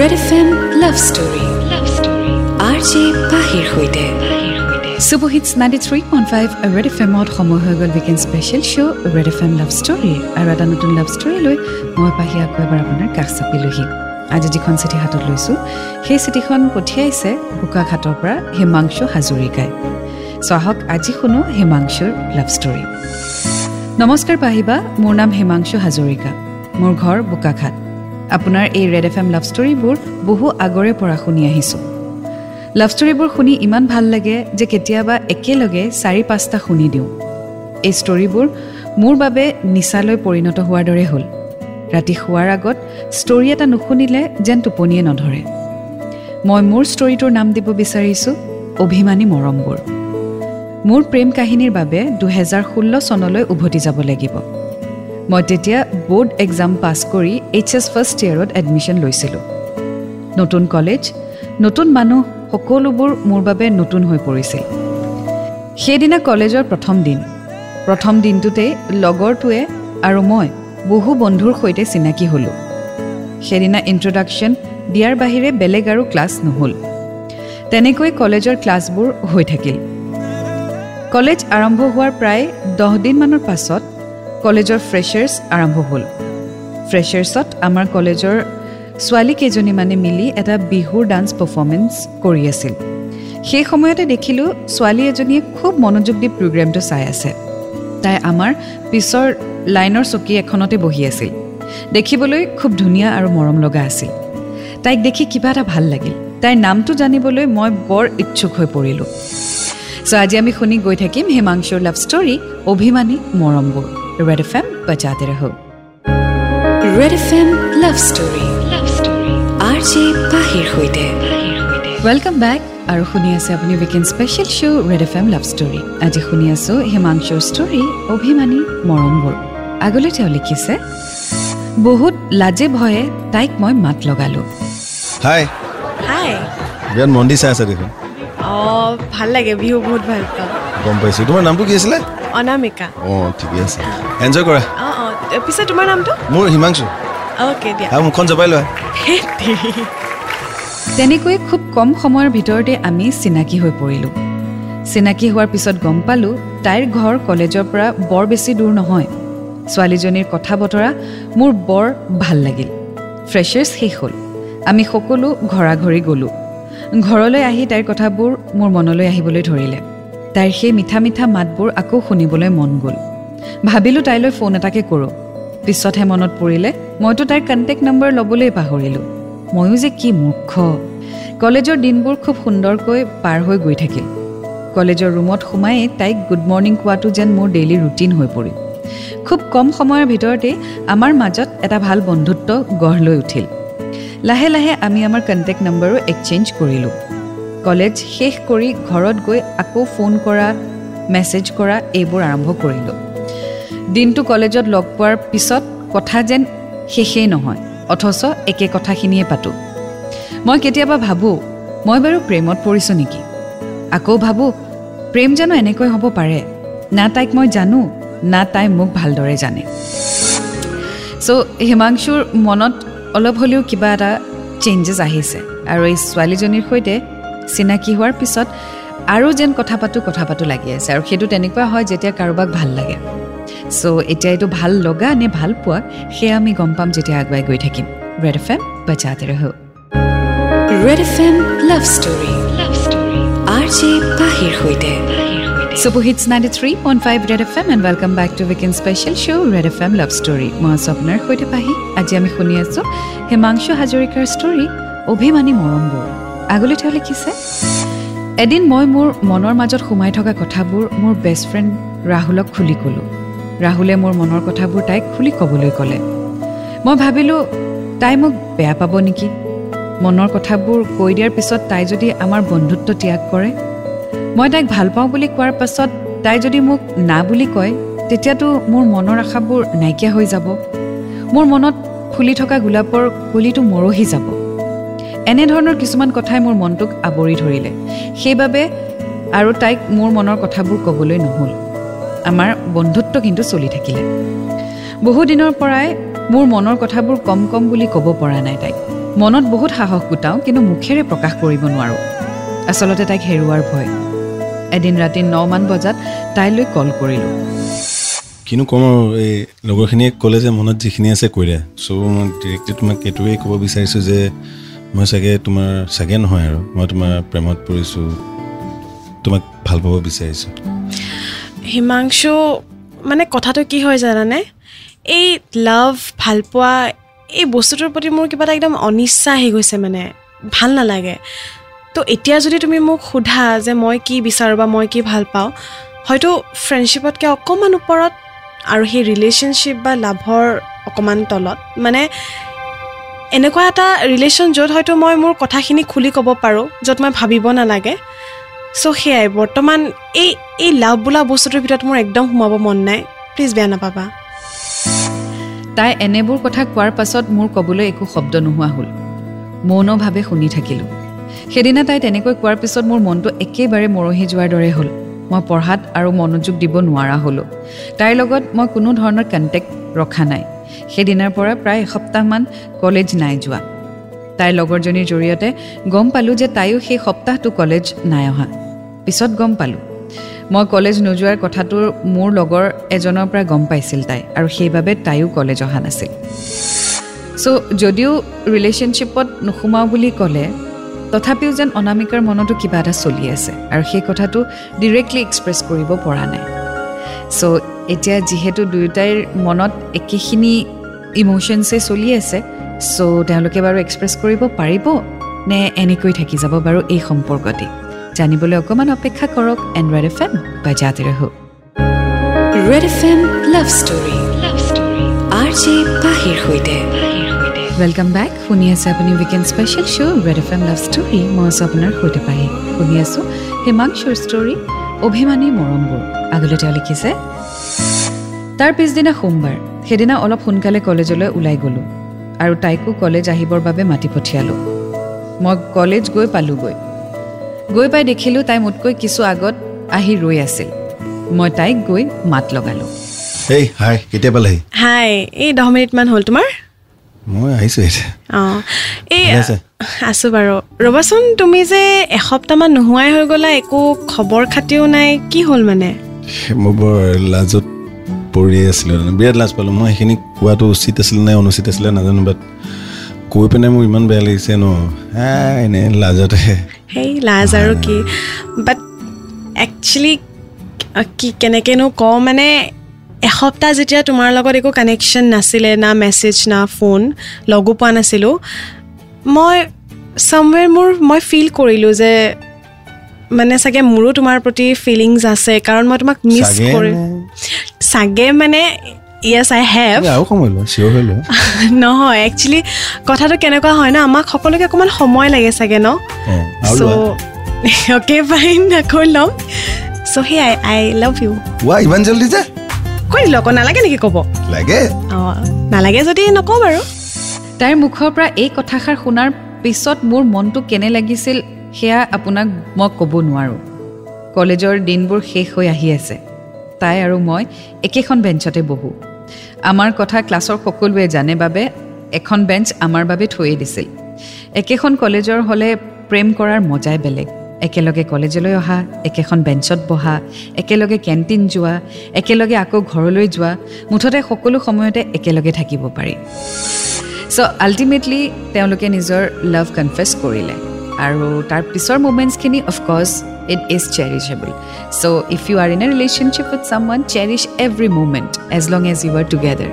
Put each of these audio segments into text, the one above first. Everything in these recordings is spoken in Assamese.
Red F M love story love story R J পাহিৰ সৈতে ninety three point five red F এমত সময় হৈ গ'ল weekend special show' red F M love story আৰু এটা নতুন লাভ ষ্টৰী লৈ মই পাহি আকৌ এবাৰ আপোনাৰ কাষ চাপিলোহি আজি যিখন চিঠি হাতত লৈছোঁ সেই চিঠিখন পঠিয়াইছে বোকাঘাটৰ পৰা হিমাংশু হাজৰিকাই। চ' আহক আজি শুনো হিমাংশুৰ লাভ ষ্টৰী নমস্কাৰ পাহিবা মোৰ নাম হিমাংশু হাজৰিকা। মোৰ ঘৰ বোকাঘাট আপোনাৰ এই ৰেড এফ এম লাভ ষ্টৰীবোৰ বহু আগৰে পৰা শুনি আহিছোঁ। লাভ ষ্টৰীবোৰ শুনি ইমান ভাল লাগে যে কেতিয়াবা একেলগে চাৰি পাঁচটা শুনি দিওঁ। এই ষ্টৰীবোৰ মোৰ বাবে নিচালৈ পৰিণত হোৱাৰ দৰে হ'ল। ৰাতি শোৱাৰ আগত ষ্টৰী এটা নুশুনিলে যেন টোপনিয়ে নধৰে। মই মোৰ ষ্টৰীটোৰ নাম দিব বিচাৰিছোঁ অভিমানী মৰমবোৰ। মোৰ প্ৰেম কাহিনীৰ বাবে দুহেজাৰ ষোল্ল চনলৈ উভতি যাব লাগিব। মই তেতিয়া বৰ্ড এক্সাম পাছ কৰি এইচ এছ ফাৰ্ষ্ট ইয়েৰত এডমিশ্যন লৈছিলোঁ। নতুন কলেজ নতুন মানুহ সকলোবোৰ মোৰ বাবে নতুন হৈ পৰিছিল। সেইদিনা কলেজৰ প্ৰথম দিন। প্ৰথম দিনটোতেই লগৰটোৱে আৰু মই বহু বন্ধুৰ সৈতে চিনাকি হ'লোঁ। সেইদিনা ইণ্ট্ৰডাকশ্যন দিয়াৰ বাহিৰে বেলেগ আৰু ক্লাছ নহ'ল। তেনেকৈ কলেজৰ ক্লাছবোৰ হৈ থাকিল। কলেজ আৰম্ভ হোৱাৰ প্ৰায় দহ দিনমানৰ পাছত কলেজৰ ফ্ৰেছাৰ্ছ আৰম্ভ হ'ল। ফ্ৰেছাৰ্ছত আমাৰ কলেজৰ ছোৱালীকেইজনীমানে মিলি এটা বিহুৰ ডান্স পাৰফৰ্মেঞ্চ কৰি আছিল। সেই সময়তে দেখিলোঁ ছোৱালী এজনীয়ে খুব মনোযোগ দি প্ৰগ্ৰেমটো চাই আছে। তাই আমাৰ পিছৰ লাইনৰ চকী এখনতে বহি আছিল। দেখিবলৈ খুব ধুনীয়া আৰু মৰম লগা আছিল। তাইক দেখি কিবা এটা ভাল লাগিল। তাইৰ নামটো জানিবলৈ মই বৰ ইচ্ছুক হৈ পৰিলোঁ। চ' আজি আমি শুনি গৈ থাকিম হিমাংশুৰ লাভ ষ্টৰী অভিমানী মৰমবোৰ। Red F M love story love story R J পাহিৰ সৈতে ৱেলকাম বেক আৰু শুনি আছে আপুনি weekend special show' red F M love story আজি শুনি আছোঁ হিমাংশুৰ ষ্টৰী অভিমানী মৰমবোৰ আগলৈ তেওঁ লিখিছে বহুত লাজে ভয়ে তাইক মই মাত লগালোঁ হাই হাই বিৰাট মন্দিৰ চাই আছে দেখোন অঁ ভাল লাগে বিহু বহুত ভাল পাওঁ। গম পাইছোঁ। তোমাৰ নামটো কি আছিলে? অনামিকা। অঁ ঠিকে আছে। এনজয় কৰা। অঁ অঁ পিছে তোমাৰ নামটো? মোৰ হিমাংশু। অ'কে দিয়া। আৰু মুখখন জপাই লোৱা। তেনেকৈ খুব কম সময়ৰ ভিতৰতে আমি চিনাকি হৈ পৰিলোঁ। চিনাকি হোৱাৰ পিছত গম পালোঁ তাইৰ ঘৰ কলেজৰ পৰা বৰ বেছি দূৰ নহয়। ছোৱালীজনীৰ কথা বতৰা মোৰ বৰ ভাল লাগিল। ফ্ৰেছাৰ্ছ শেষ হ'ল। আমি সকলো ঘৰা ঘৰি গ'লোঁ। ঘৰলৈ আহি তাইৰ কথাবোৰ মোৰ মনলৈ আহিবলৈ ধৰিলে। তাইৰ সেই মিঠা মিঠা মাতবোৰ আকৌ শুনিবলৈ মন গ'ল। ভাবিলোঁ তাইলৈ ফোন এটাকে কৰোঁ। পিছতহে মনত পৰিলে মইতো তাইৰ কণ্টেক্ট নম্বৰ ল'বলৈ পাহৰিলোঁ। ময়ো যে কি মূৰ্খ। কলেজৰ দিনবোৰ খুব সুন্দৰকৈ পাৰ হৈ গৈ থাকিল। কলেজৰ ৰুমত সোমায়েই তাইক গুড মৰ্ণিং কোৱাটো যেন মোৰ ডেইলি ৰুটিন হৈ পৰিল। খুব কম সময়ৰ ভিতৰতেই আমাৰ মাজত এটা ভাল বন্ধুত্ব গঢ় লৈ উঠিল। লাহে লাহে আমি আমাৰ কণ্টেক্ট নম্বৰো এক্সেঞ্জ কৰিলোঁ। কলেজ শেষ কৰি ঘৰত গৈ আকৌ ফোন কৰা মেছেজ কৰা এইবোৰ আৰম্ভ কৰিলোঁ। দিনটো কলেজত লগ পোৱাৰ পিছত কথা যেন শেষেই নহয় অথচ একে কথাখিনিয়ে পাতোঁ। মই কেতিয়াবা ভাবোঁ মই বাৰু প্ৰেমত পৰিছোঁ নেকি? আকৌ ভাবোঁ প্ৰেম জানো এনেকৈ হ'ব পাৰে? না তাইক মই জানো না তাই মোক ভালদৰে জানে। চ' হিমাংশুৰ মনত অলপ হ'লেও কিবা এটা চেঞ্জেছ আহিছে। আৰু এই ছোৱালীজনীৰ সৈতে চিনাকি হোৱাৰ পিছত আৰু যেন কথা পাতোঁ কথা পাতোঁ লাগি আছে আৰু সেইটো তেনেকুৱা হয় যেতিয়া কাৰোবাক ভাল লাগে। চ' এতিয়া এইটো ভাল লগা নে ভাল পোৱা সেয়া আমি গম পাম যেতিয়া আগুৱাই গৈ থাকিম। ৰেড এফ এম বজাতে ৰহো। Red F M love story love story R J পাহিৰ সৈতে। Super hits ninety three point five red F M and welcome back to weekend special show' red F M love story মই আছোঁ আপোনাৰ সৈতে পাহি আজি আমি শুনি আছোঁ হিমাংশু হাজৰিকাৰ ষ্টৰী অভিমানী মৰমবোৰ। আগলৈ তেওঁ লিখিছে এদিন মই মোৰ মনৰ মাজত সোমাই থকা কথাবোৰ মোৰ বেষ্ট ফ্ৰেণ্ড ৰাহুলক খুলি ক'লোঁ। ৰাহুলে মোৰ মনৰ কথাবোৰ তাইক খুলি ক'বলৈ ক'লে। মই ভাবিলোঁ তাই মোক বেয়া পাব নেকি? মনৰ কথাবোৰ কৈ দিয়াৰ পিছত তাই যদি আমাৰ বন্ধুত্ব ত্যাগ কৰে মই তাইক ভাল পাওঁ বুলি কোৱাৰ পাছত তাই যদি মোক না বুলি কয় তেতিয়াতো মোৰ মনৰ আশাবোৰ নাইকিয়া হৈ যাব। মোৰ মনত ফুলি থকা গোলাপৰ কলিটো মৰহি যাব। এনেধৰণৰ কিছুমান কথাই মোৰ মনটোক আৱৰি ধৰিলে। সেইবাবে আৰু তাইক মোৰ মনৰ কথাবোৰ ক'বলৈ নহ'ল। আমাৰ বন্ধুত্ব কিন্তু চলি থাকিলে। বহুদিনৰ পৰাই মোৰ মনৰ কথাবোৰ কম কম বুলি ক'ব পৰা নাই তাইক। মনত বহুত সাহস গোটাওঁ কিন্তু মুখেৰে প্ৰকাশ কৰিব নোৱাৰোঁ। আচলতে তাইক হেৰুৱাৰ ভয়। এদিন ৰাতি নমান বজাত তাইলৈ কল কৰিলোঁ। কিনো ক'ম আৰু এই লগৰখিনিয়ে ক'লে যে মনত যিখিনি আছে কৈ দিয়া চ' মই ডিৰেক্টলি তোমাক এইটোৱেই ক'ব বিচাৰিছোঁ যে মই চাগে তোমাৰ চাগে নহয় আৰু। মই তোমাৰ প্ৰেমত পৰিছোঁ। তোমাক ভাল পাব বিচাৰিছোঁ। হিমাংশু মানে কথাটো কি হয় জানানে? এই লাভ ভালপোৱা এই বস্তুটোৰ প্ৰতি মোৰ কিবা এটা একদম অনিচ্ছা আহি গৈছে মানে। ভাল নালাগে। তো এতিয়া যদি তুমি মোক সোধা যে মই কি বিচাৰোঁ বা মই কি ভাল পাওঁ হয়তো ফ্ৰেণ্ডশ্বিপতকৈ অকণমান ওপৰত আৰু সেই ৰিলেশ্যনশ্বিপ বা লাভৰ অকণমান তলত মানে এনেকুৱা এটা ৰিলেশ্যন য'ত হয়তো মই মোৰ কথাখিনি খুলি ক'ব পাৰোঁ য'ত মই ভাবিব নালাগে। চ' সেয়াই বৰ্তমান এই এই লাভ বোলা বস্তুটোৰ ভিতৰত মোৰ একদম সোমাব মন নাই। প্লিজ বেয়া নাপাবা। তাই এনেবোৰ কথা কোৱাৰ পাছত মোৰ ক'বলৈ একো শব্দ নোহোৱা হ'ল। মৌনভাৱে শুনি থাকিলোঁ। সেইদিনা তাই তেনেকৈ কোৱাৰ পিছত মোৰ মনটো একেবাৰে মৰহি যোৱাৰ দৰে হ'ল। মই পঢ়াত আৰু মনোযোগ দিব নোৱাৰা হ'লোঁ। তাইৰ লগত মই কোনো ধৰণৰ কণ্টেক্ট ৰখা নাই। সেইদিনাৰ পৰা প্ৰায় এসপ্তাহমান কলেজ নাই যোৱা। তাইৰ লগৰজনীৰ জৰিয়তে গম পালোঁ যে তাইও সেই সপ্তাহটো কলেজ নাই অহা। পিছত গম পালোঁ। মই কলেজ নোযোৱাৰ কথাটো মোৰ লগৰ এজনৰ পৰা গম পাইছিল তাই আৰু সেইবাবে তাইও কলেজ অহা নাছিল। চ' যদিও ৰিলেশ্যনশ্বিপত নোসোমাওঁ বুলি ক'লে তথাপিও যেন অনামিকাৰ মনতো কিবা এটা চলি আছে আৰু সেই কথাটো ডিৰেক্টলি এক্সপ্ৰেছ কৰিব পৰা নাই। চ' এতিয়া যিহেতু দুয়োটাইৰ মনত একেখিনি ইম'শ্যনছেই চলি আছে চ' তেওঁলোকে বাৰু এক্সপ্ৰেছ কৰিব পাৰিব নে এনেকৈ থাকি যাব বাৰু এই সম্পৰ্কতে। জানিবলৈ অকণমান অপেক্ষা কৰক এণ্ড্ৰইড এফ এম বা জাতি ৰহো। Red F M love story. Love story. R J পাহিৰ সৈতে। ৱেলকাম বেক শুনি আছে আপুনি weekend special show' red F M love story. মই আছোঁ আপোনাৰ সৈতে পাহি। শুনি আছোঁ হিমাংশুৰ ষ্টৰী অভিমানী মৰমবোৰ। আগলৈ তেওঁ লিখিছে তাৰ পিছদিনা সোমবাৰ সেইদিনা অলপ সোনকালে কলেজলৈ ওলাই গ'লোঁ আৰু তাইকো কলেজ আহিবৰ বাবে মাতি পঠিয়ালোঁ। মই কলেজ গৈ পালোঁগৈ। গৈ পাই দেখিলোঁ তাই মোতকৈ কিছু আগত আহি ৰৈ আছিল। মই তাইক গৈ মাত লগালোঁ। এই হাই কেতিয়া পালেহি? হাই এই দহ মিনিটমান হ'ল তোমাৰ? মই আহিছোঁ এতিয়া। অঁ এই? আছোঁ? বাৰু। ৰ'বাচোন তুমি যে এসপ্তাহমান নোহোৱাই হৈ গ'লা একো খবৰ খাতিও নাই কি হ'ল মানে? মই বৰ লাজত পৰি আছিলোঁ বিৰাট লাজ পালোঁ। মই সেইখিনি কোৱাটো উচিত আছিলে নে অনুচিত আছিলে নাজানো বাট কৈ পিনে মোৰ ইমান বেয়া লাগিছে ন। হা এনেই লাজতে। সেই লাজ আৰু কি? বাট একচুৱেলি কি কেনেকৈনো কওঁ মানে এসপ্তাহ যেতিয়া তোমাৰ লগত একো কানেকশ্যন নাছিলে না মেছেজ না ফোন লগো পোৱা নাছিলোঁ মই চামৱেৰ মোৰ মই ফিল কৰিলোঁ যে মানে চাগে মোৰো তোমাৰ প্ৰতি ফিলিংছ আছে কাৰণ মই তোমাক মিছ কৰি নে? চাগে মানে য়েছ আই হেভ নহয় একচুৱেলি কথাটো কেনেকুৱা হয় ন আমাক সকলোকে অকণমান সময় লাগে চাগে ন? চ' অ'কে ফাইন আকৌ ল'ম। চ' সেয়াই আই লাভ ইউ ৱা ইমান জল্দি যে? কৈ দিলোঁ আকৌ নালাগে নেকি ক'ব? লাগে। অঁ নালাগে যদি নকওঁ বাৰু। তাইৰ মুখৰ পৰা এই কথাষাৰ শুনাৰ পিছত মোৰ মনটো কেনে লাগিছিল সেয়া আপোনাক মই ক'ব নোৱাৰোঁ। কলেজৰ দিনবোৰ শেষ হৈ আহি আছে। তাই আৰু মই একেখন বেঞ্চতে বহোঁ। আমাৰ কথা ক্লাছৰ সকলোৱে জানে বাবে এখন বেঞ্চ আমাৰ বাবে থৈয়ে দিছিল। একেখন কলেজৰ হ'লে প্ৰেম কৰাৰ মজাই বেলেগ। একেলগে কলেজলৈ অহা একেখন বেঞ্চত বহা একেলগে কেণ্টিন যোৱা একেলগে আকৌ ঘৰলৈ যোৱা মুঠতে সকলো সময়তে একেলগে থাকিব পাৰি। চ' আল্টিমেটলি তেওঁলোকে নিজৰ লাভ কনফেছ কৰিলে। আৰু তাৰ পিছৰ মুমেণ্টছখিনি of course it is cherishable so' if you are in a relationship with someone cherish every moment as long as you are together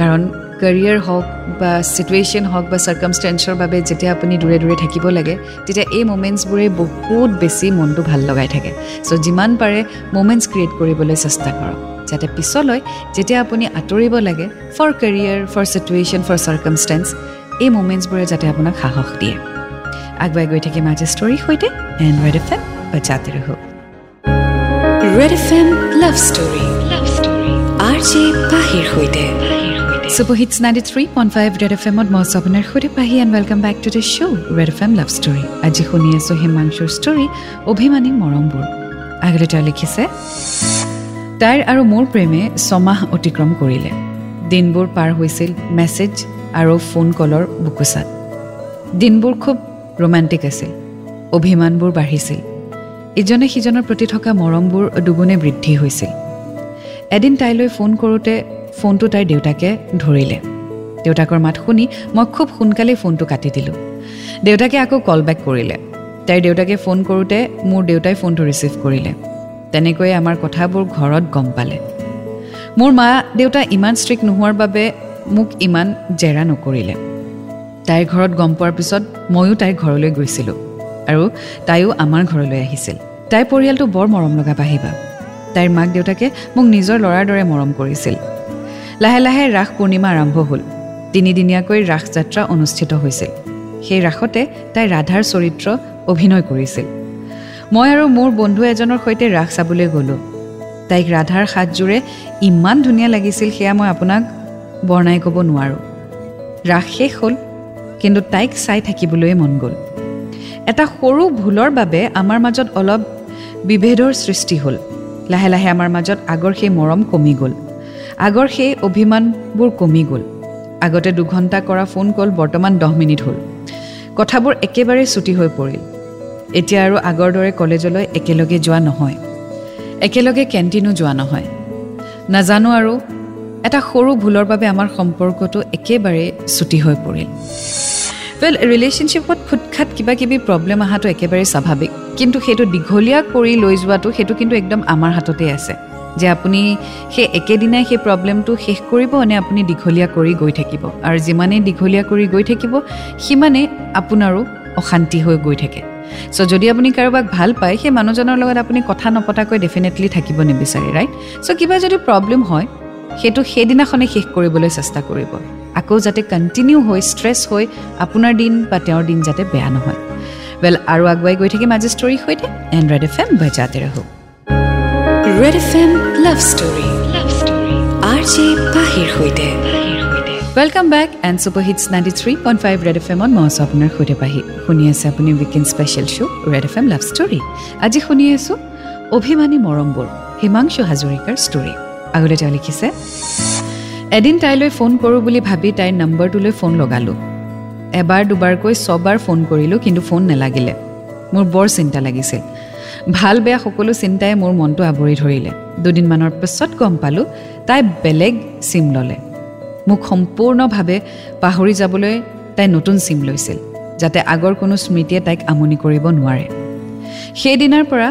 কাৰণ কেৰিয়াৰ হওক বা ছিটুৱেশ্যন হওক বা চাৰ্কামষ্টেঞ্চৰ বাবে যেতিয়া আপুনি দূৰে দূৰে থাকিব লাগে তেতিয়া এই মুমেণ্টছবোৰে বহুত বেছি মনটো ভাল লগাই থাকে চ' যিমান পাৰে মুমেণ্টছ ক্ৰিয়েট কৰিবলৈ চেষ্টা কৰক যাতে পিছলৈ যেতিয়া আপুনি আঁতৰিব লাগে for career for situation for circumstance এই মুমেণ্টছবোৰে যাতে আপোনাক সাহস দিয়ে আগুৱাই গৈ থাকিম আজি ষ্টৰীৰ সৈতে এণ্ড ৰেড এফ এম বা জাতি ৰহো red F M love story love story R J পাহিৰ সৈতে। Super hits ninety three point five red F এমত মই আছোঁ আপোনাৰ সৈতে Pahi and welcome back to the show' red F M love story আজি শুনি আছোঁ হিমাংশুৰ ষ্টৰী অভিমানী মৰমবোৰ। আগলৈ তেওঁ লিখিছে তাইৰ আৰু মোৰ প্ৰেমে ছমাহ অতিক্ৰম কৰিলে। দিনবোৰ পাৰ হৈছিল মেছেজ আৰু ফোন কলৰ বুকুচাত। দিনবোৰ খুব ৰোমাণ্টিক আছিল। অভিমানবোৰ বাঢ়িছিল। ইজনে সিজনৰ প্ৰতি থকা মৰমবোৰ দুগুণে বৃদ্ধি হৈছিল। এদিন তাইলৈ ফোন কৰোঁতে ফোনটো তাইৰ দেউতাকে ধৰিলে। দেউতাকৰ মাত শুনি মই খুব সোনকালেই ফোনটো কাটি দিলোঁ। দেউতাকে আকৌ কল বেক কৰিলে। তাইৰ দেউতাকে ফোন কৰোঁতে মোৰ দেউতাই ফোনটো ৰিচিভ কৰিলে। তেনেকৈয়ে আমাৰ কথাবোৰ ঘৰত গম পালে। মোৰ মা দেউতা ইমান ষ্ট্ৰিক্ট নোহোৱাৰ বাবে মোক ইমান জেৰা নকৰিলে। তাইৰ ঘৰত গম পোৱাৰ পিছত ময়ো তাইৰ ঘৰলৈ গৈছিলোঁ আৰু তাইও আমাৰ ঘৰলৈ আহিছিল। তাইৰ পৰিয়ালটো বৰ মৰম লগা পাহিবা তাইৰ মাক দেউতাকে মোক নিজৰ ল'ৰাৰ দৰে মৰম কৰিছিল। লাহে লাহে ৰাস পূৰ্ণিমা আৰম্ভ হ'ল। তিনিদিনীয়াকৈ ৰাস যাত্ৰা অনুষ্ঠিত হৈছিল। সেই ৰাসতে তাই ৰাধাৰ চৰিত্ৰ অভিনয় কৰিছিল। মই আৰু মোৰ বন্ধু এজনৰ সৈতে ৰাস চাবলৈ গ'লোঁ। তাইক ৰাধাৰ সাজযোৰে ইমান ধুনীয়া লাগিছিল সেয়া মই আপোনাক বৰ্ণাই ক'ব নোৱাৰোঁ। ৰাস শেষ হ'ল কিন্তু তাইক চাই থাকিবলৈ মন গ'ল। এটা সৰু ভুলৰ বাবে আমাৰ মাজত অলপ বিভেদৰ সৃষ্টি হ'ল। লাহে লাহে আমাৰ মাজত আগৰ সেই মৰম কমি গ'ল। আগৰ সেই অভিমানবোৰ কমি গ'ল। আগতে দুঘণ্টা কৰা ফোন কল বৰ্তমান দহ মিনিট হ'ল। কথাবোৰ একেবাৰে ছুটি হৈ পৰিল। এতিয়া আৰু আগৰ দৰে কলেজলৈ একেলগে যোৱা নহয়। একেলগে কেণ্টিনো যোৱা নহয়। নাজানো আৰু এটা সৰু ভুলৰ বাবে আমাৰ সম্পৰ্কটো একেবাৰে ছুটি হৈ পৰিল। ৱেল ৰিলেশ্যনশ্বিপত খুটখাত কিবা কিবি প্ৰব্লেম অহাটো একেবাৰে স্বাভাৱিক। কিন্তু সেইটো দীঘলীয়া কৰি লৈ যোৱাটো সেইটো কিন্তু একদম আমাৰ হাততে আছে। যে আপুনি সেই একেদিনাই সেই প্ৰব্লেমটো শেষ কৰিব নে আপুনি দীঘলীয়া কৰি গৈ থাকিব? আৰু যিমানেই দীঘলীয়া কৰি গৈ থাকিব সিমানেই আপোনাৰো অশান্তি হৈ গৈ থাকে। চ' যদি আপুনি কাৰোবাক ভাল পায় সেই মানুহজনৰ লগত আপুনি কথা নপতাকৈ ডেফিনেটলি থাকিব নিবিচাৰে ৰাইট চ' কিবা যদি প্ৰব্লেম হয় সেইটো সেইদিনাখনেই শেষ কৰিবলৈ চেষ্টা কৰিব। আকৌ যাতে কণ্টিনিউ হৈ ষ্ট্ৰেছ হৈ আপোনাৰ দিন বা তেওঁৰ দিন যাতে বেয়া নহয়। ৱেল আৰু আগুৱাই গৈ থাকিম আজি ষ্টৰীৰ সৈতে এণ্ড্ৰইড এফ এম বজাতে ৰহো। Red F M love story love story R J পাহিৰ সৈতে। Welcome back and super hits ninety three point five red F এমত মই আছোঁ আপোনাৰ সৈতে পাহি। শুনি আছে আপুনি weekend special show' red F M love story আজি শুনি আছোঁ অভিমানী মৰমবোৰ হিমাংশু হাজৰিকাৰ ষ্টৰী আগতে তেওঁ লিখিছে এদিন তাইলৈ ফোন কৰোঁ বুলি ভাবি তাইৰ নম্বৰটোলৈ ফোন লগালোঁ। এবাৰ দুবাৰকৈ ছবাৰ ফোন কৰিলোঁ কিন্তু ফোন নেলাগিলে। মোৰ বৰ চিন্তা লাগিছিল। ভাল বেয়া সকলো চিন্তাই মোৰ মনটো আৱৰি ধৰিলে। দুদিনমানৰ পিছত গম পালোঁ তাই বেলেগ চিম ল'লে। মোক সম্পূৰ্ণভাৱে পাহৰি যাবলৈ তাই নতুন চিম লৈছিল যাতে আগৰ কোনো স্মৃতিয়ে তাইক আমনি কৰিব নোৱাৰে। সেইদিনাৰ পৰা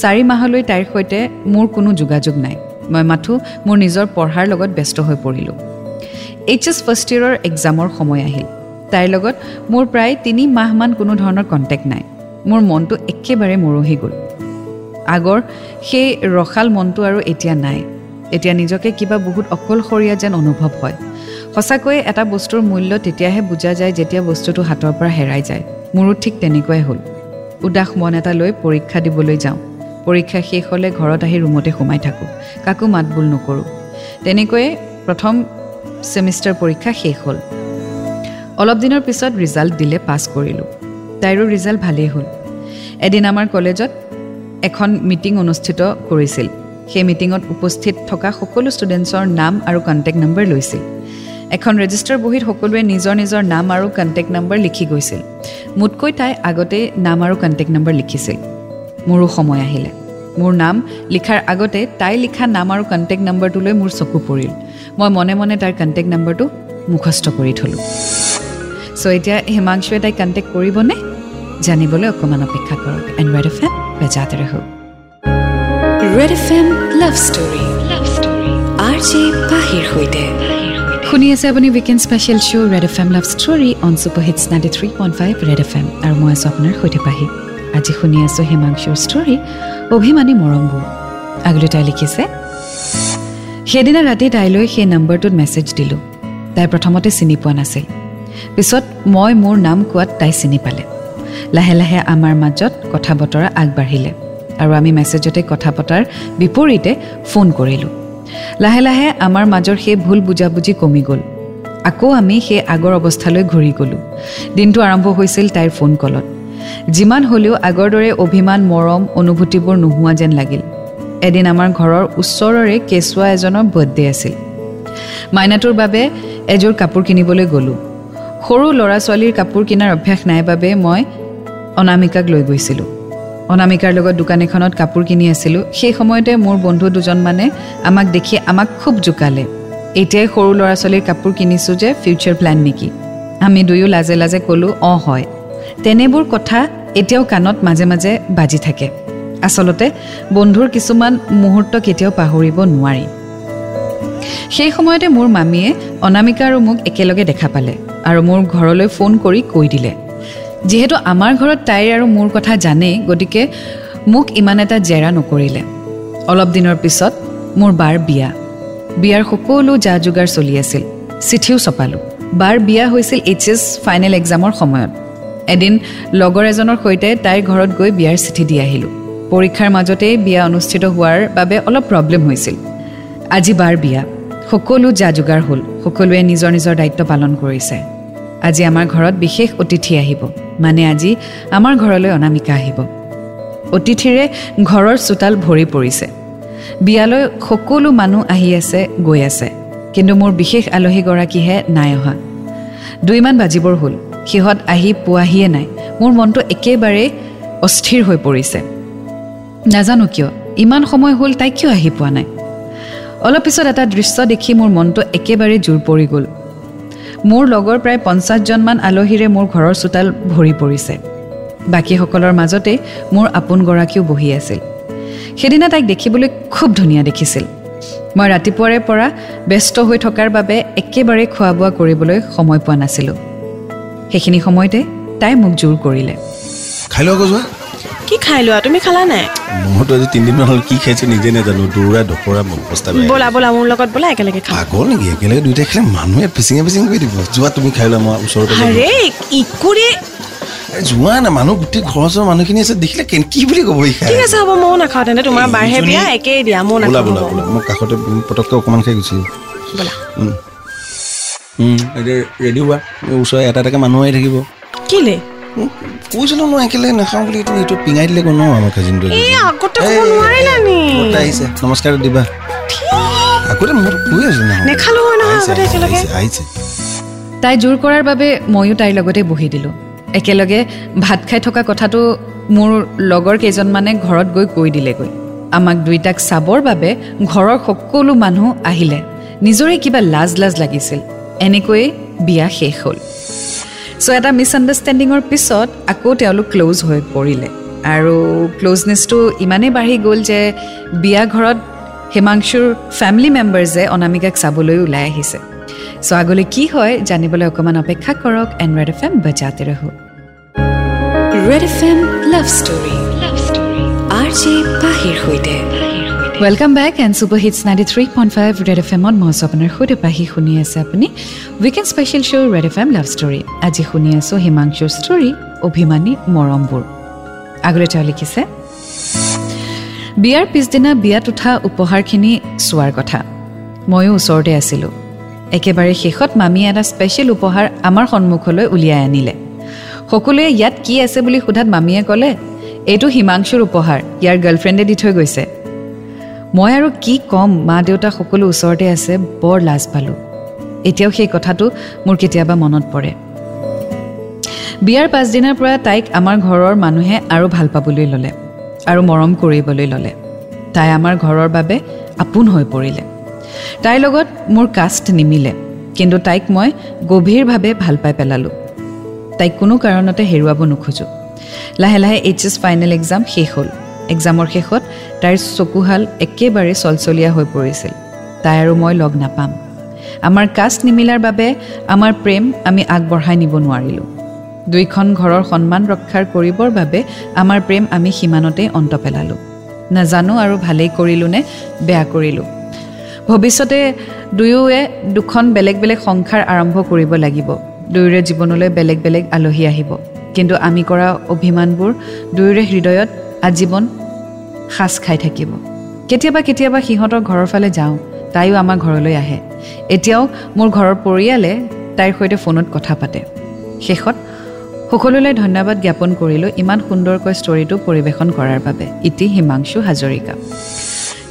চাৰি মাহলৈ তাইৰ সৈতে মোৰ কোনো যোগাযোগ নাই। মই মাথো মোৰ নিজৰ পঢ়াৰ লগত ব্যস্ত হৈ পৰিলোঁ। এইচ এছ ফাৰ্ষ্ট ইয়েৰৰ এক্সামৰ সময় আহিল। তাইৰ লগত মোৰ প্ৰায় তিনি মাহমান কোনো ধৰণৰ কণ্টেক্ট নাই। মোৰ মনটো একেবাৰে মৰহি গ'ল। আগৰ সেই ৰসাল মনটো আৰু এতিয়া নাই। এতিয়া নিজকে কিবা বহুত অকলশৰীয়া যেন অনুভৱ হয়। সঁচাকৈয়ে এটা বস্তুৰ মূল্য তেতিয়াহে বুজা যায় যেতিয়া বস্তুটো হাতৰ পৰা হেৰাই যায়। মোৰো ঠিক তেনেকুৱাই হ'ল। উদাস মন এটা লৈ পৰীক্ষা দিবলৈ যাওঁ। পৰীক্ষা শেষ হ'লে ঘৰত আহি ৰুমতে সোমাই থাকোঁ। কাকো মাত বোল নকৰোঁ। তেনেকৈয়ে প্ৰথম ছেমিষ্টাৰ পৰীক্ষা শেষ হ'ল। অলপ দিনৰ পিছত ৰিজাল্ট দিলে পাছ কৰিলোঁ। তাইৰো ৰিজাল্ট ভালেই হ'ল। এদিন আমাৰ কলেজত এখন মিটিং অনুষ্ঠিত কৰিছিল। সেই মিটিঙত উপস্থিত থকা সকলো ষ্টুডেণ্টছৰ নাম আৰু কণ্টেক্ট নম্বৰ লৈছিল। এখন ৰেজিষ্টাৰ বহীত সকলোৱে নিজৰ নিজৰ নাম আৰু কণ্টেক্ট নম্বৰ লিখি গৈছিল। মোতকৈ তাই আগতেই নাম আৰু কণ্টেক্ট নম্বৰ লিখিছিল। মোৰো সময় আহিলে। মোৰ নাম লিখাৰ আগতে তাই লিখা নাম আৰু কণ্টেক্ট নম্বৰটোলৈ মোৰ চকু পৰিল। মই মনে মনে তাইৰ কণ্টেক্ট নম্বৰটো মুখস্থ কৰি থ'লোঁ। চ' এতিয়া হিমাংশুৱে তাইক কণ্টেক্ট কৰিবনে? জানিবলৈ অকণমান অপেক্ষা কৰক। এণ্ড্ৰইড এফ এম বেজাতে ৰহো red F M love story love story R J পাহিৰ সৈতে। শুনি আছে আপুনি weekend special show' red F M love story on super hits ninety three point five red F M আৰু মই আছোঁ আপোনাৰ সৈতে পাহি। আজি শুনি আছোঁ হিমাংশুৰ ষ্টৰী অভিমানী মৰমবোৰ। আগলৈ তাই লিখিছে সেইদিনা ৰাতি তাইলৈ সেই নম্বৰটোত মেছেজ দিলোঁ। তাই প্ৰথমতে চিনি পোৱা নাছিল। পিছত মই মোৰ নাম কোৱাত তাই চিনি পালে। লাহে লাহে আমাৰ মাজত কথা বতৰা আগবাঢ়িলে আৰু আমি মেছেজতে কথা পতাৰ বিপৰীতে ফোন কৰিলোঁ। লাহে লাহে আমাৰ মাজৰ সেই ভুল বুজাবুজি কমি গ'ল। আকৌ আমি সেই আগৰ অৱস্থালৈ ঘূৰি গ'লোঁ। দিনটো আৰম্ভ হৈছিল তাইৰ ফোন কলত যিমান হ'লেও আগৰ দৰে অভিমান মৰম অনুভূতিবোৰ নোহোৱা যেন লাগিল। এদিন আমাৰ ঘৰৰ ওচৰৰে কেঁচুৱা এজনৰ বাৰ্থডে আছিল। মাইনাটোৰ বাবে এযোৰ কাপোৰ কিনিবলৈ গ'লোঁ। সৰু ল'ৰা ছোৱালীৰ কাপোৰ কিনাৰ অভ্যাস নাই বাবে মই অনামিকাক লৈ গৈছিলোঁ। অনামিকাৰ লগত দোকান এখনত কাপোৰ কিনি আছিলোঁ। সেই সময়তে মোৰ বন্ধু দুজনমানে আমাক দেখি আমাক খুব জোকালে। এতিয়াই সৰু ল'ৰা ছোৱালীৰ কাপোৰ কিনিছোঁ যে ফিউচাৰ প্লেন নেকি? আমি দুয়ো লাজে লাজে ক'লোঁ অঁ হয়। তেনেবোৰ কথা এতিয়াও কাণত মাজে মাজে বাজি থাকে। আচলতে বন্ধুৰ কিছুমান মুহূৰ্ত কেতিয়াও পাহৰিব নোৱাৰি। সেই সময়তে মোৰ মামীয়ে অনামিকা আৰু মোক একেলগে দেখা পালে আৰু মোৰ ঘৰলৈ ফোন কৰি কৈ দিলে। যিহেতু আমাৰ ঘৰত তাইৰ আৰু মোৰ কথা জানেই গতিকে মোক ইমান এটা জেৰা নকৰিলে। অলপ দিনৰ পিছত মোৰ বাৰ বিয়া। বিয়াৰ সকলো যা যোগাৰ চলি আছিল। চিঠিও চপালোঁ বাৰ বিয়া হৈছিল এইচ এছ ফাইনেল এক্সামৰ সময়ত। এদিন লগৰ এজনৰ সৈতে তাইৰ ঘৰত গৈ বিয়াৰ চিঠি দি আহিলোঁ। পৰীক্ষাৰ মাজতেই বিয়া অনুষ্ঠিত হোৱাৰ বাবে অলপ প্ৰব্লেম হৈছিল। আজি বাৰ বিয়া। সকলো যা যোগাৰ হ'ল। সকলোৱে নিজৰ নিজৰ দায়িত্ব পালন কৰিছে। আজি আমাৰ ঘৰত বিশেষ অতিথি আহিব। মানে আজি আমাৰ ঘৰলৈ অনামিকা আহিব। অতিথিৰে ঘৰৰ চোতাল ভৰি পৰিছে। বিয়ালৈ সকলো মানুহ আহি আছে গৈ আছে। কিন্তু মোৰ বিশেষ আলহীগৰাকীহে নাই অহা। দুইমান বাজিবৰ হ'ল। সিহঁত আহি পোৱাহিয়ে নাই। মোৰ মনটো একেবাৰে অস্থিৰ হৈ পৰিছে। নাজানো কিয় ইমান সময় হ'ল তাই কিয় আহি পোৱা নাই? অলপ পিছত এটা দৃশ্য দেখি মোৰ মনটো একেবাৰে জোৰ পৰি গ'ল। মোৰ লগৰ প্ৰায় পঞ্চাছজনমান আলহীৰে মোৰ ঘৰৰ চোতাল ভৰি পৰিছে। বাকীসকলৰ মাজতে মোৰ আপোনগৰাকীও বহি আছিল। সেইদিনা তাইক দেখিবলৈ খুব ধুনীয়া দেখিছিল। মই ৰাতিপুৱাৰে পৰা ব্যস্ত হৈ থকাৰ বাবে একেবাৰে খোৱা বোৱা কৰিবলৈ সময় পোৱা নাছিলোঁ। সেইখিনি সময়তে তাই মোক জোৰ কৰিলে। খাই লোৱা আকৌ যোৱা? কি খাই লোৱা? তুমি খালা নাই? মইতো আজি তিনিদিনমান হ'ল কি খাইছোঁ নিজে নাজানো। দৌৰা অৱস্থা ব'লা ব'লা মোৰ লগত ব'লা একেলগে খাওঁ পাগল নেকি? একেলগে দুইটাই খালে মানুহে ফিচিং কৰি দিব। যোৱা তুমি খাই লোৱা মই ওচৰতে। আৰে ইকুৰি যোৱা না মানুহ গোটেই ঘৰৰ ওচৰৰ মানুহখিনি আছে দেখিলে কেন কি বুলি ক'ব ঠিক আছে হ'ব ময়ো নাখাওঁ তেন্তে। তোমাৰ বাৰহে বিয়া একেই দিয়া ময়ো নাখাওঁ বোলা হ'ব। বোলা। মই কাষতে পটককৈ অকণমান খাই গুচি। ব'লা। ৰেডি হোৱা। এই ওচৰৰ এটা এটাকৈ মানুহ আহি থাকিব। কেলে? কৈছিলোঁ মই একেলগে নাখাওঁ বুলি এইটো এইটো পিঙাই দিলে কোনো আমাৰ কাজিনটো আহিছে নমস্কাৰ দিবা। আগতে মই কৈ আছো নহয়। নহয় আহিছে, তাই জোৰ কৰাৰ বাবে ময়ো তাইৰ লগতে বহি দিলোঁ। একেলগে ভাত খাই থকা কথাটো মোৰ লগৰ কেইজনমানে ঘৰত গৈ কৈ দিলেগৈ। আমাক দুইটাক চাবৰ বাবে ঘৰৰ সকলো মানুহ আহিলে। নিজৰে কিবা লাজ লাজ লাগিছিল। এনেকৈয়ে বিয়া শেষ হ'ল। চ' এটা মিছআণ্ডাৰষ্টেণ্ডিঙৰ পিছত আকৌ তেওঁলোক ক্ল'জ হৈ পৰিলে। আৰু ক্ল'জনেছটো ইমানেই বাঢ়ি গ'ল যে বিয়া ঘৰত হিমাংশুৰ ফেমিলি মেম্বাৰ্ছে অনামিকাক চাবলৈ ওলাই আহিছে। চ' আগলৈ কি হয় জানিবলৈ অকণমান অপেক্ষা কৰক এণ্ড্ৰইড এফ এম বজাতে ৰহো। Red F M love story. Love story R J পাহিৰ সৈতে। Welcome back and super hits ninety three point five red F এমত মই আছোঁ আপোনাৰ সৈতে পাহি শুনি আছে আপুনি weekend special show' red F M love story আজি শুনি আছোঁ হিমাংশুৰ ষ্টৰী অভিমানী মৰমবোৰ আগলৈ তেওঁ লিখিছে বিয়াৰ পিছদিনা বিয়াত উঠা উপহাৰখিনি চোৱাৰ কথা ময়ো ওচৰতে আছিলোঁ একেবাৰে শেষত মামীয়ে এটা স্পেচিয়েল উপহাৰ আমাৰ সন্মুখলৈ উলিয়াই আনিলে সকলোৱে ইয়াত কি আছে বুলি সোধাত মামীয়ে ক'লে এইটো হিমাংশুৰ উপহাৰ ইয়াৰ গাৰ্লফ্ৰেণ্ডে দি থৈ গৈছে মই আৰু কি ক'ম মা দেউতা সকলো ওচৰতে আছে বৰ লাজ পালোঁ। এতিয়াও সেই কথাটো মোৰ কেতিয়াবা মনত পৰে। বিয়াৰ পাছদিনাৰ পৰা তাইক আমাৰ ঘৰৰ মানুহে আৰু ভাল পাবলৈ ল'লে আৰু মৰম কৰিবলৈ ল'লে। তাই আমাৰ ঘৰৰ বাবে আপোন হৈ পৰিলে। তাইৰ লগত মোৰ কাষ্ট নিমিলে কিন্তু তাইক মই গভীৰভাৱে ভাল পাই পেলালোঁ। তাইক কোনো কাৰণতে হেৰুৱাব নোখোজোঁ। লাহে লাহে এইচ এছ ফাইনেল এক্সাম শেষ হ'ল। এক্সামৰ শেষত তাইৰ চকুহাল একেবাৰে চলচলীয়া হৈ পৰিছিল। তাই আৰু মই লগ নাপাম। আমাৰ কাষ্ট নিমিলাৰ বাবে আমাৰ প্ৰেম আমি আগবঢ়াই নিব নোৱাৰিলোঁ। দুইখন ঘৰৰ সন্মান ৰক্ষাৰ কৰিবৰ বাবে আমাৰ প্ৰেম আমি সিমানতেই অন্ত পেলালোঁ। নাজানো আৰু ভালেই কৰিলোঁ নে বেয়া কৰিলোঁ। ভৱিষ্যতে দুয়োৱে দুখন বেলেগ বেলেগ সংসাৰ আৰম্ভ কৰিব লাগিব। দুয়োৰে জীৱনলৈ বেলেগ বেলেগ আলহী আহিব। কিন্তু আমি কৰা অভিমানবোৰ দুয়োৰে হৃদয়ত আজীৱন সাজ খাই থাকিব। কেতিয়াবা কেতিয়াবা সিহঁতৰ ঘৰৰ ফালে যাওঁ তাইও আমাৰ ঘৰলৈ আহে। এতিয়াও মোৰ ঘৰৰ পৰিয়ালে তাইৰ সৈতে ফোনত কথা পাতে। শেষত সকলোলৈ ধন্যবাদ জ্ঞাপন কৰিলোঁ ইমান সুন্দৰকৈ ষ্টৰিটো পৰিৱেশন কৰাৰ বাবে। ইতি Himangshu Hazarika.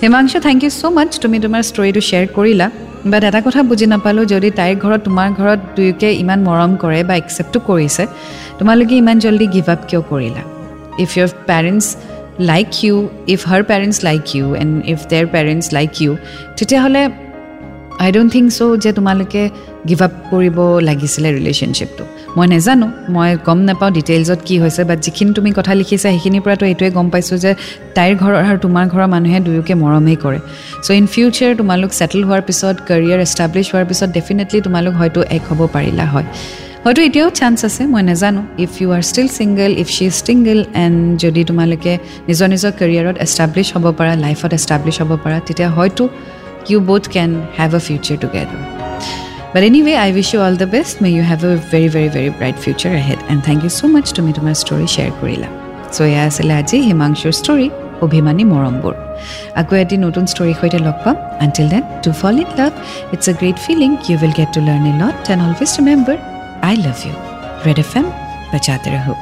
Himangshu thank you so' much তুমি তোমাৰ ষ্টৰিটো শ্বেয়াৰ কৰিলা। বাট এটা কথা বুজি নাপালোঁ যদি তাইৰ ঘৰত তোমাৰ ঘৰত দুয়োকে ইমান মৰম কৰে বা একচেপ্টো কৰিছে তোমালোকে ইমান জল্দি গিভ আপ কিয় কৰিলা? If your parents like you if her parents like you and if their parents like you তেতিয়াহ'লে আই ডোণ্ট থিংক চ' যে তোমালোকে গিভ আপ কৰিব লাগিছিলে ৰিলেশ্যনশ্বিপটো মই নাজানো মই গম নাপাওঁ ডিটেইলছত কি হৈছে বাট যিখিনি তুমি কথা লিখিছা সেইখিনিৰ পৰাতো এইটোৱে গম পাইছোঁ যে তাইৰ ঘৰৰ আৰু তোমাৰ ঘৰৰ মানুহে দুয়োকে মৰমেই কৰে। চ' ইন ফিউচাৰ তোমালোক ছেটেল হোৱাৰ পিছত কেৰিয়াৰ এষ্টাব্লিছ হোৱাৰ পিছত ডেফিনেটলি তোমালোক হয়তো এক হ'ব পাৰিলা হয়। হয়তো এতিয়াও চান্স আছে মই নাজানো if you are still single if she is single and যদি তোমালোকে নিজৰ নিজৰ কেৰিয়াৰত এষ্টাব্লিছ হ'ব পাৰা লাইফত এষ্টাব্লিছ হ'ব পাৰা তেতিয়া হয়তো you both can have a future together But anyway, I wish you all the best. May you have a very, very, very bright future ahead. And thank you so much তুমি তোমাৰ ষ্টৰি শ্বেয়াৰ কৰিলা চ' এয়া আছিলে আজি হিমাংশুৰ ষ্টৰি অভিমানী মৰমবোৰ আকৌ এটি নতুন ষ্টৰীৰ সৈতে লগ পাম until then to fall in love it's a great feeling you will get to learn a lot and always remember I love you red FM M বচাতে ৰহো